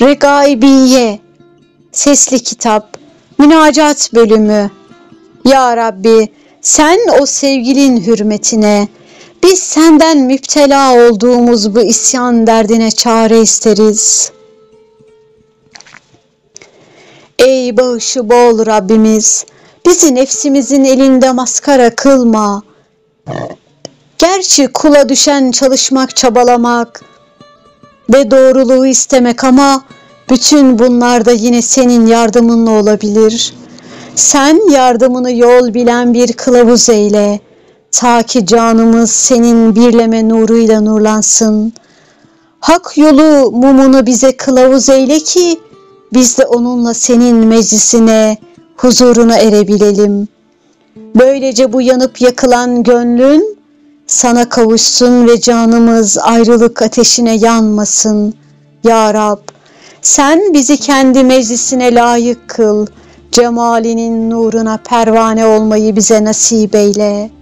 Regaibiye Sesli Kitap Münacat Bölümü Ya Rabbi sen o sevgilin hürmetine biz senden müptela olduğumuz bu isyan derdine çare isteriz. Ey bağışı bol Rabbimiz bizi nefsimizin elinde maskara kılma. Gerçi kula düşen çalışmak, çabalamak ve doğruluğu istemek ama bütün bunlar da yine senin yardımınla olabilir. Sen yardımını yol bilen bir kılavuz eyle. Ta ki canımız senin birleme nuruyla nurlansın. Hak yolu mumunu bize kılavuz eyle ki biz de onunla senin meclisine, huzuruna erebilelim. Böylece bu yanıp yakılan gönlün sana kavuşsun ve canımız ayrılık ateşine yanmasın. Ya Rab, sen bizi kendi meclisine layık kıl. Cemalinin nuruna pervane olmayı bize nasip eyle.''